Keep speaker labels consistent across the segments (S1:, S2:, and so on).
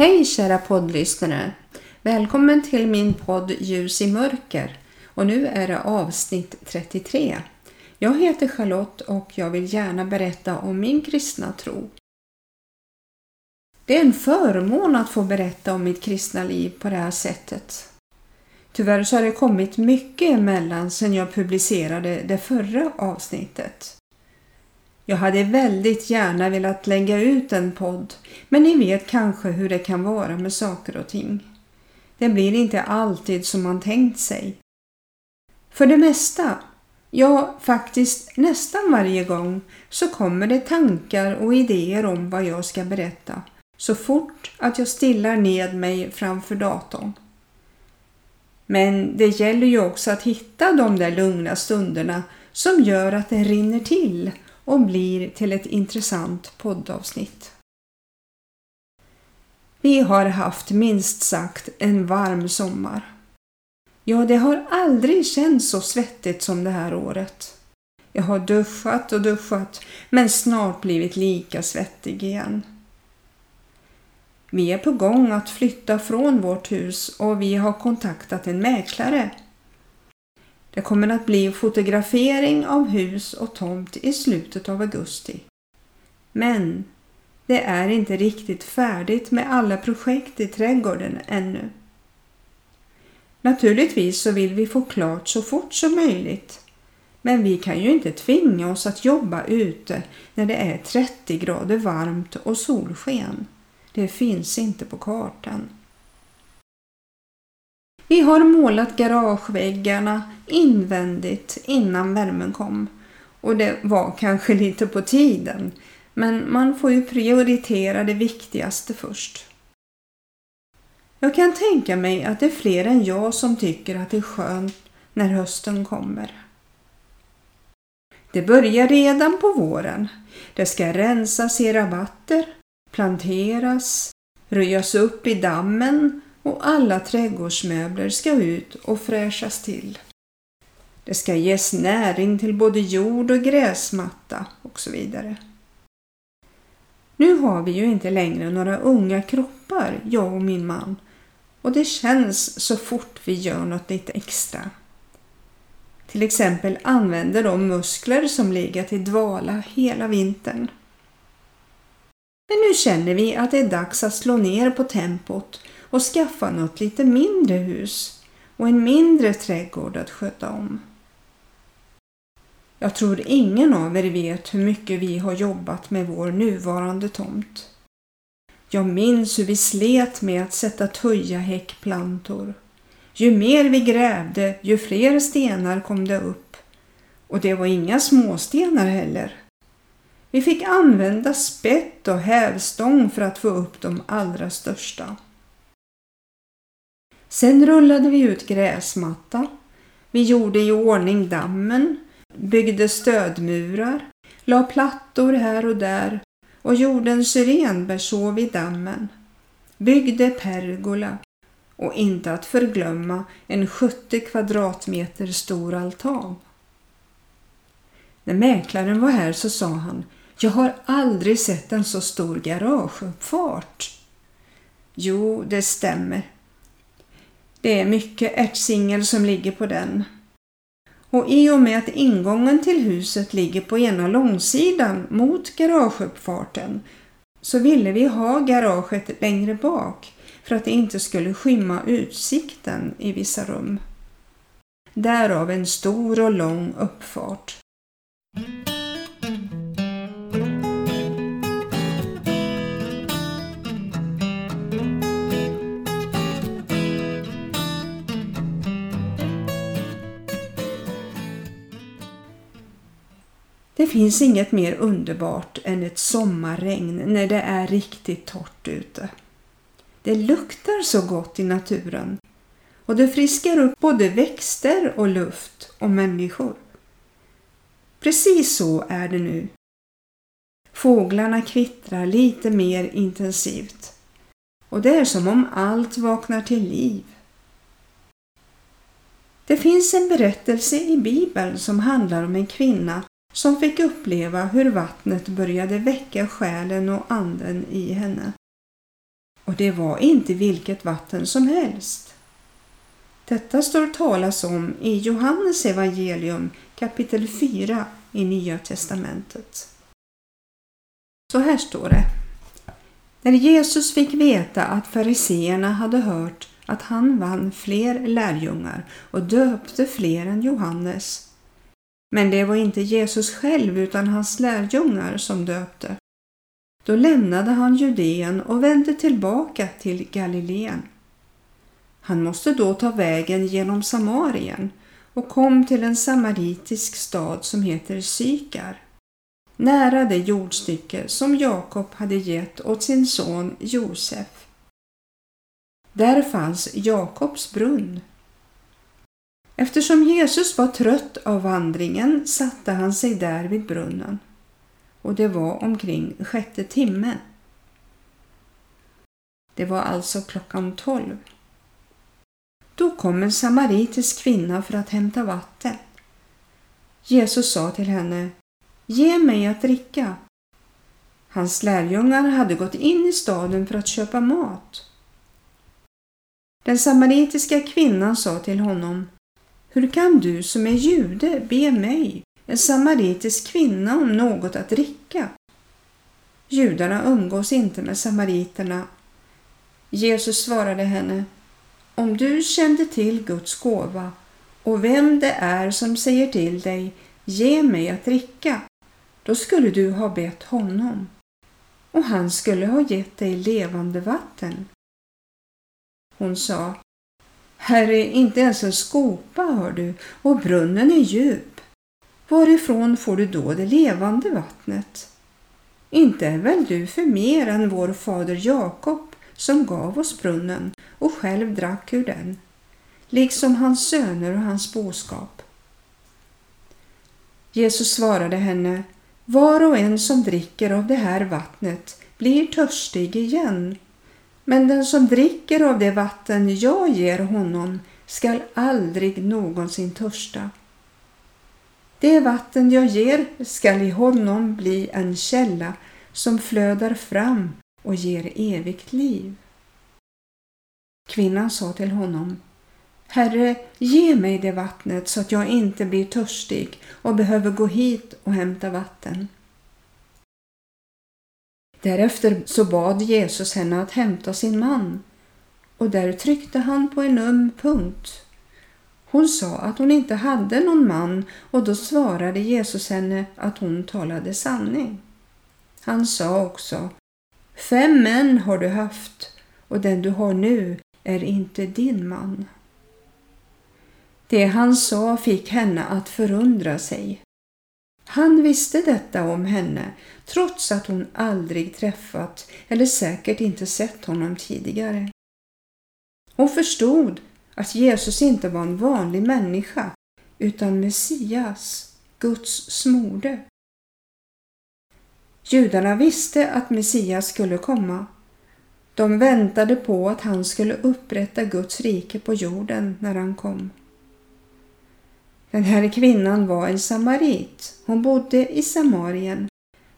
S1: Hej kära poddlyssnare! Välkommen till min podd Ljus i mörker och nu är det avsnitt 33. Jag heter Charlotte och jag vill gärna berätta om min kristna tro. Det är en förmån att få berätta om mitt kristna liv på det här sättet. Tyvärr så har det kommit mycket emellan sedan jag publicerade det förra avsnittet. Jag hade väldigt gärna velat lägga ut en podd, men ni vet kanske hur det kan vara med saker och ting. Det blir inte alltid som man tänkt sig. För det mesta, ja faktiskt nästan varje gång, så kommer det tankar och idéer om vad jag ska berätta så fort att jag stillar ned mig framför datorn. Men det gäller ju också att hitta de där lugna stunderna som gör att det rinner till och blir till ett intressant poddavsnitt. Vi har haft minst sagt en varm sommar. Ja, det har aldrig känts så svettigt som det här året. Jag har duschat och duschat men snart blivit lika svettig igen. Vi är på gång att flytta från vårt hus och vi har kontaktat en mäklare det kommer att bli fotografering av hus och tomt i slutet av augusti. Men det är inte riktigt färdigt med alla projekt i trädgården ännu. Naturligtvis så vill vi få klart så fort som möjligt. Men vi kan ju inte tvinga oss att jobba ute när det är 30 grader varmt och solsken. Det finns inte på kartan. Vi har målat garageväggarna invändigt innan värmen kom och det var kanske lite på tiden men man får ju prioritera det viktigaste först. Jag kan tänka mig att det är fler än jag som tycker att det är skönt när hösten kommer. Det börjar redan på våren. Det ska rensas i rabatter, planteras, röjas upp i dammen och alla trädgårdsmöbler ska ut och fräschas till. Det ska ges näring till både jord och gräsmatta och så vidare. Nu har vi ju inte längre några unga kroppar, jag och min man, och det känns så fort vi gör något lite extra. Till exempel använder de muskler som legat i dvala hela vintern. Men nu känner vi att det är dags att slå ner på tempot och skaffa något lite mindre hus och en mindre trädgård att sköta om. Jag tror ingen av er vet hur mycket vi har jobbat med vår nuvarande tomt. Jag minns hur vi slet med att sätta tuja häckplantor. Ju mer vi grävde, ju fler stenar kom det upp. Och det var inga småstenar heller. Vi fick använda spett och hävstång för att få upp de allra största. Sen rullade vi ut gräsmatta. Vi gjorde i ordning dammen, byggde stödmurar, la plattor här och där och gjorde en syrenbärsåv i dammen. Byggde pergola och inte att förglömma en 70 kvadratmeter stor altan. När mäklaren var här så sa han Jag har aldrig sett en så stor garageuppfart. Jo, det stämmer. Det är mycket ärtsingel som ligger på den. Och i och med att ingången till huset ligger på ena långsidan mot garageuppfarten så ville vi ha garaget längre bak för att det inte skulle skymma utsikten i vissa rum. Därav en stor och lång uppfart. Det finns inget mer underbart än ett sommarregn när det är riktigt torrt ute. Det luktar så gott i naturen och det friskar upp både växter och luft och människor. Precis så är det nu. Fåglarna kvittrar lite mer intensivt och det är som om allt vaknar till liv. Det finns en berättelse i Bibeln som handlar om en kvinna som fick uppleva hur vattnet började väcka själen och anden i henne. Och det var inte vilket vatten som helst. Detta står talas om i Johannes evangelium kapitel 4 i Nya testamentet. Så här står det. När Jesus fick veta att fariseerna hade hört att han vann fler lärjungar och döpte fler än Johannes. Men det var inte Jesus själv utan hans lärjungar som döpte. Då lämnade han Judeen och vände tillbaka till Galileen. Han måste då ta vägen genom Samarien och kom till en samaritisk stad som heter Sykar, nära det jordstycke som Jakob hade gett åt sin son Josef. Där fanns Jakobs brunn. Eftersom Jesus var trött av vandringen satte han sig där vid brunnen och det var omkring sjätte timmen. Det var alltså klockan tolv. Då kom en samaritisk kvinna för att hämta vatten. Jesus sa till henne, Ge mig att dricka. Hans lärjungar hade gått in i staden för att köpa mat. Den samaritiska kvinnan sa till honom, hur kan du som är jude be mig, en samaritisk kvinna, om något att dricka? Judarna umgås inte med samariterna. Jesus svarade henne, Om du kände till Guds gåva och vem det är som säger till dig, ge mig att dricka, då skulle du ha bett honom och han skulle ha gett dig levande vatten. Hon sa, Herre, inte ens en skopa hör du och brunnen är djup. Varifrån får du då det levande vattnet? Inte är väl du för mer än vår fader Jakob som gav oss brunnen och själv drack ur den, liksom hans söner och hans boskap. Jesus svarade henne, var och en som dricker av det här vattnet blir törstig igen men den som dricker av det vatten jag ger honom skall aldrig någonsin törsta. Det vatten jag ger skall i honom bli en källa som flödar fram och ger evigt liv. Kvinnan sa till honom Herre, ge mig det vattnet så att jag inte blir törstig och behöver gå hit och hämta vatten. Därefter så bad Jesus henne att hämta sin man och där tryckte han på en öm punkt. Hon sa att hon inte hade någon man och då svarade Jesus henne att hon talade sanning. Han sa också Fem män har du haft och den du har nu är inte din man. Det han sa fick henne att förundra sig. Han visste detta om henne trots att hon aldrig träffat eller säkert inte sett honom tidigare. Hon förstod att Jesus inte var en vanlig människa utan Messias, Guds smorde. Judarna visste att Messias skulle komma. De väntade på att han skulle upprätta Guds rike på jorden när han kom. Den här kvinnan var en samarit. Hon bodde i Samarien.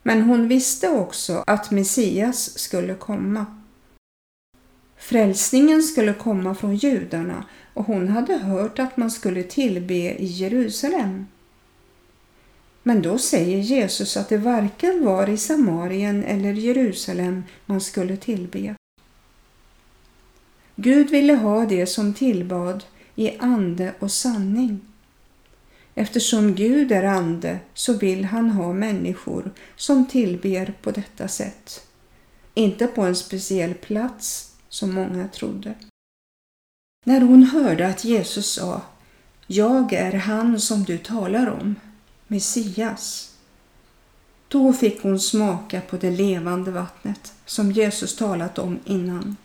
S1: Men hon visste också att Messias skulle komma. Frälsningen skulle komma från judarna och hon hade hört att man skulle tillbe i Jerusalem. Men då säger Jesus att det varken var i Samarien eller Jerusalem man skulle tillbe. Gud ville ha det som tillbad i ande och sanning. Eftersom Gud är ande så vill han ha människor som tillber på detta sätt. Inte på en speciell plats som många trodde. När hon hörde att Jesus sa Jag är han som du talar om, Messias. Då fick hon smaka på det levande vattnet som Jesus talat om innan.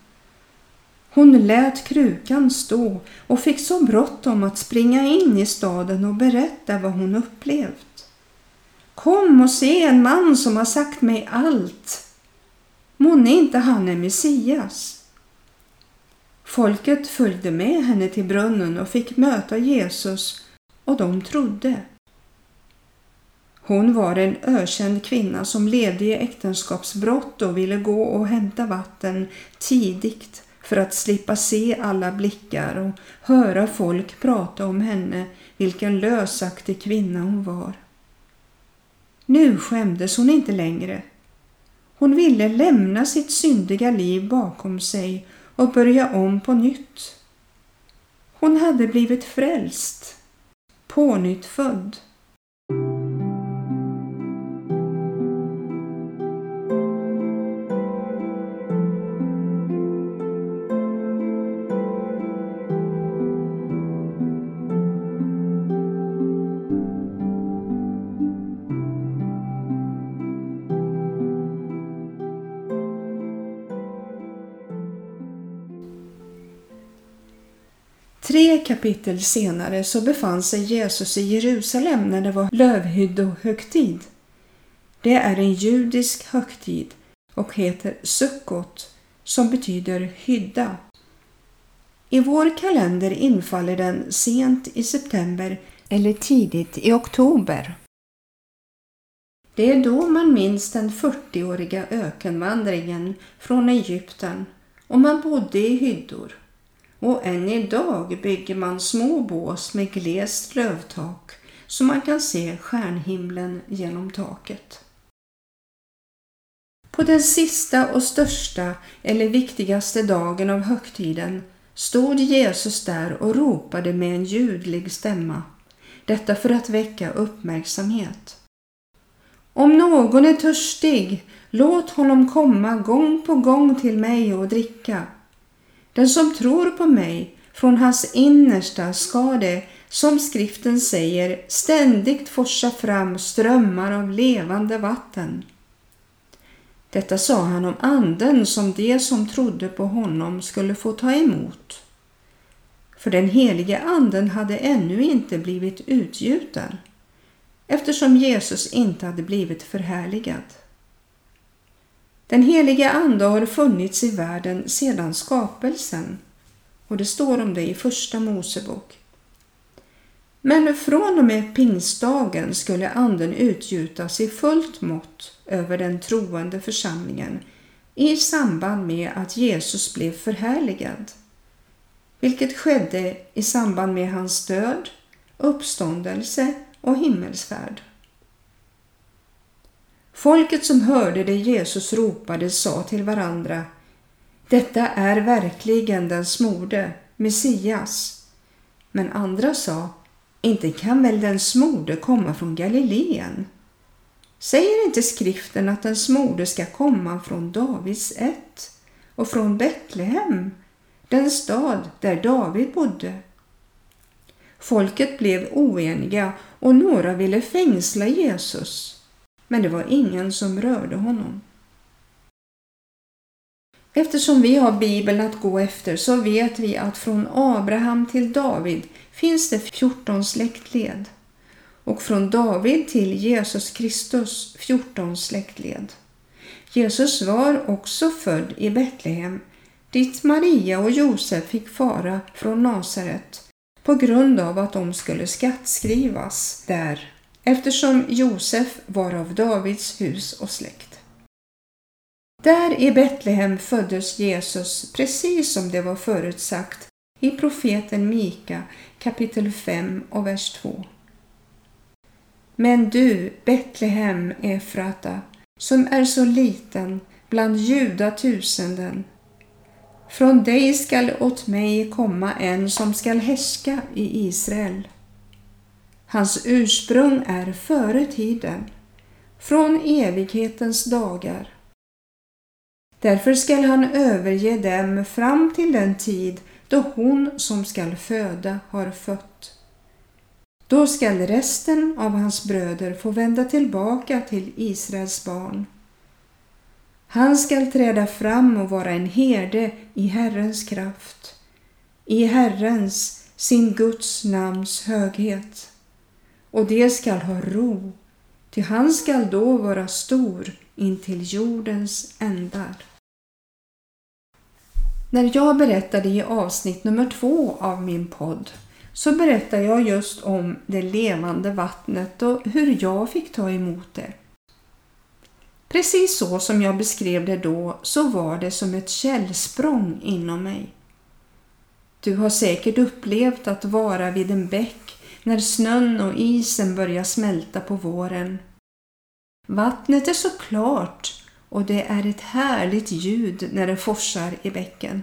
S1: Hon lät krukan stå och fick så bråttom att springa in i staden och berätta vad hon upplevt. Kom och se en man som har sagt mig allt. Månne inte han är Messias? Folket följde med henne till brunnen och fick möta Jesus och de trodde. Hon var en ökänd kvinna som levde i äktenskapsbrott och ville gå och hämta vatten tidigt för att slippa se alla blickar och höra folk prata om henne, vilken lösaktig kvinna hon var. Nu skämdes hon inte längre. Hon ville lämna sitt syndiga liv bakom sig och börja om på nytt. Hon hade blivit frälst, pånyttfödd. född. Kapitel senare så befann sig Jesus i Jerusalem när det var lövhyddohögtid. Det är en judisk högtid och heter Sukkot som betyder hydda. I vår kalender infaller den sent i september eller tidigt i oktober. Det är då man minns den 40-åriga ökenvandringen från Egypten och man bodde i hyddor och än idag bygger man små bås med glest lövtak så man kan se stjärnhimlen genom taket. På den sista och största eller viktigaste dagen av högtiden stod Jesus där och ropade med en ljudlig stämma. Detta för att väcka uppmärksamhet. Om någon är törstig, låt honom komma gång på gång till mig och dricka. Den som tror på mig, från hans innersta ska det, som skriften säger, ständigt forsa fram strömmar av levande vatten. Detta sa han om anden som de som trodde på honom skulle få ta emot. För den helige anden hade ännu inte blivit utgjuten eftersom Jesus inte hade blivit förhärligad. Den heliga Ande har funnits i världen sedan skapelsen och det står om det i Första Mosebok. Men från och med pingstdagen skulle Anden utgjutas i fullt mått över den troende församlingen i samband med att Jesus blev förhärligad, vilket skedde i samband med hans död, uppståndelse och himmelsfärd. Folket som hörde det Jesus ropade sa till varandra Detta är verkligen den smorde, Messias. Men andra sa Inte kan väl den smorde komma från Galileen? Säger inte skriften att den smorde ska komma från Davids ett och från Betlehem, den stad där David bodde? Folket blev oeniga och några ville fängsla Jesus men det var ingen som rörde honom. Eftersom vi har Bibeln att gå efter så vet vi att från Abraham till David finns det 14 släktled och från David till Jesus Kristus 14 släktled. Jesus var också född i Betlehem dit Maria och Josef fick fara från Nasaret på grund av att de skulle skattskrivas där eftersom Josef var av Davids hus och släkt. Där i Betlehem föddes Jesus precis som det var förutsagt i profeten Mika kapitel 5 och vers 2. Men du, Betlehem Efrata, som är så liten bland judatusenden, från dig skall åt mig komma en som skall härska i Israel. Hans ursprung är före tiden, från evighetens dagar. Därför skall han överge dem fram till den tid då hon som skall föda har fött. Då skall resten av hans bröder få vända tillbaka till Israels barn. Han skall träda fram och vara en herde i Herrens kraft, i Herrens, sin Guds namns höghet och det skall ha ro, ty han skall då vara stor intill jordens ändar. När jag berättade i avsnitt nummer två av min podd så berättar jag just om det levande vattnet och hur jag fick ta emot det. Precis så som jag beskrev det då så var det som ett källsprång inom mig. Du har säkert upplevt att vara vid en bäck när snön och isen börjar smälta på våren. Vattnet är så klart och det är ett härligt ljud när det forsar i bäcken.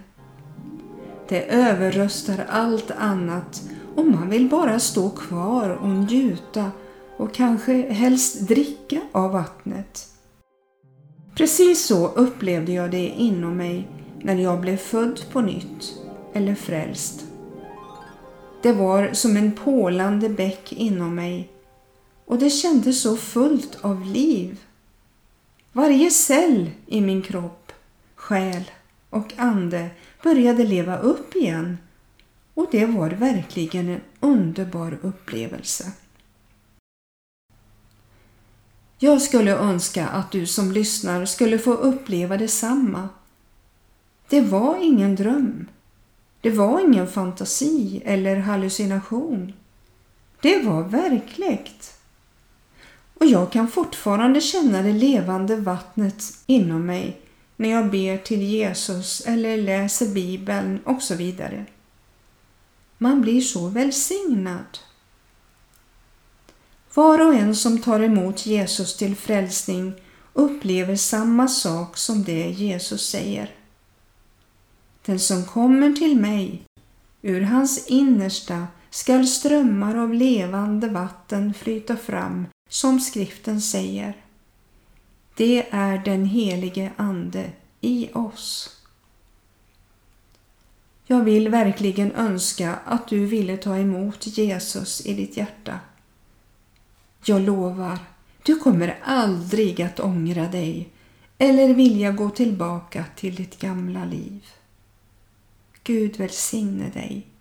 S1: Det överröstar allt annat och man vill bara stå kvar och njuta och kanske helst dricka av vattnet. Precis så upplevde jag det inom mig när jag blev född på nytt eller frälst. Det var som en pålande bäck inom mig och det kändes så fullt av liv. Varje cell i min kropp, själ och ande började leva upp igen och det var verkligen en underbar upplevelse. Jag skulle önska att du som lyssnar skulle få uppleva detsamma. Det var ingen dröm. Det var ingen fantasi eller hallucination. Det var verkligt. Och jag kan fortfarande känna det levande vattnet inom mig när jag ber till Jesus eller läser Bibeln och så vidare. Man blir så välsignad. Var och en som tar emot Jesus till frälsning upplever samma sak som det Jesus säger. Den som kommer till mig, ur hans innersta skall strömmar av levande vatten flyta fram, som skriften säger. Det är den helige Ande i oss. Jag vill verkligen önska att du ville ta emot Jesus i ditt hjärta. Jag lovar, du kommer aldrig att ångra dig eller vilja gå tillbaka till ditt gamla liv. Gud välsigne dig.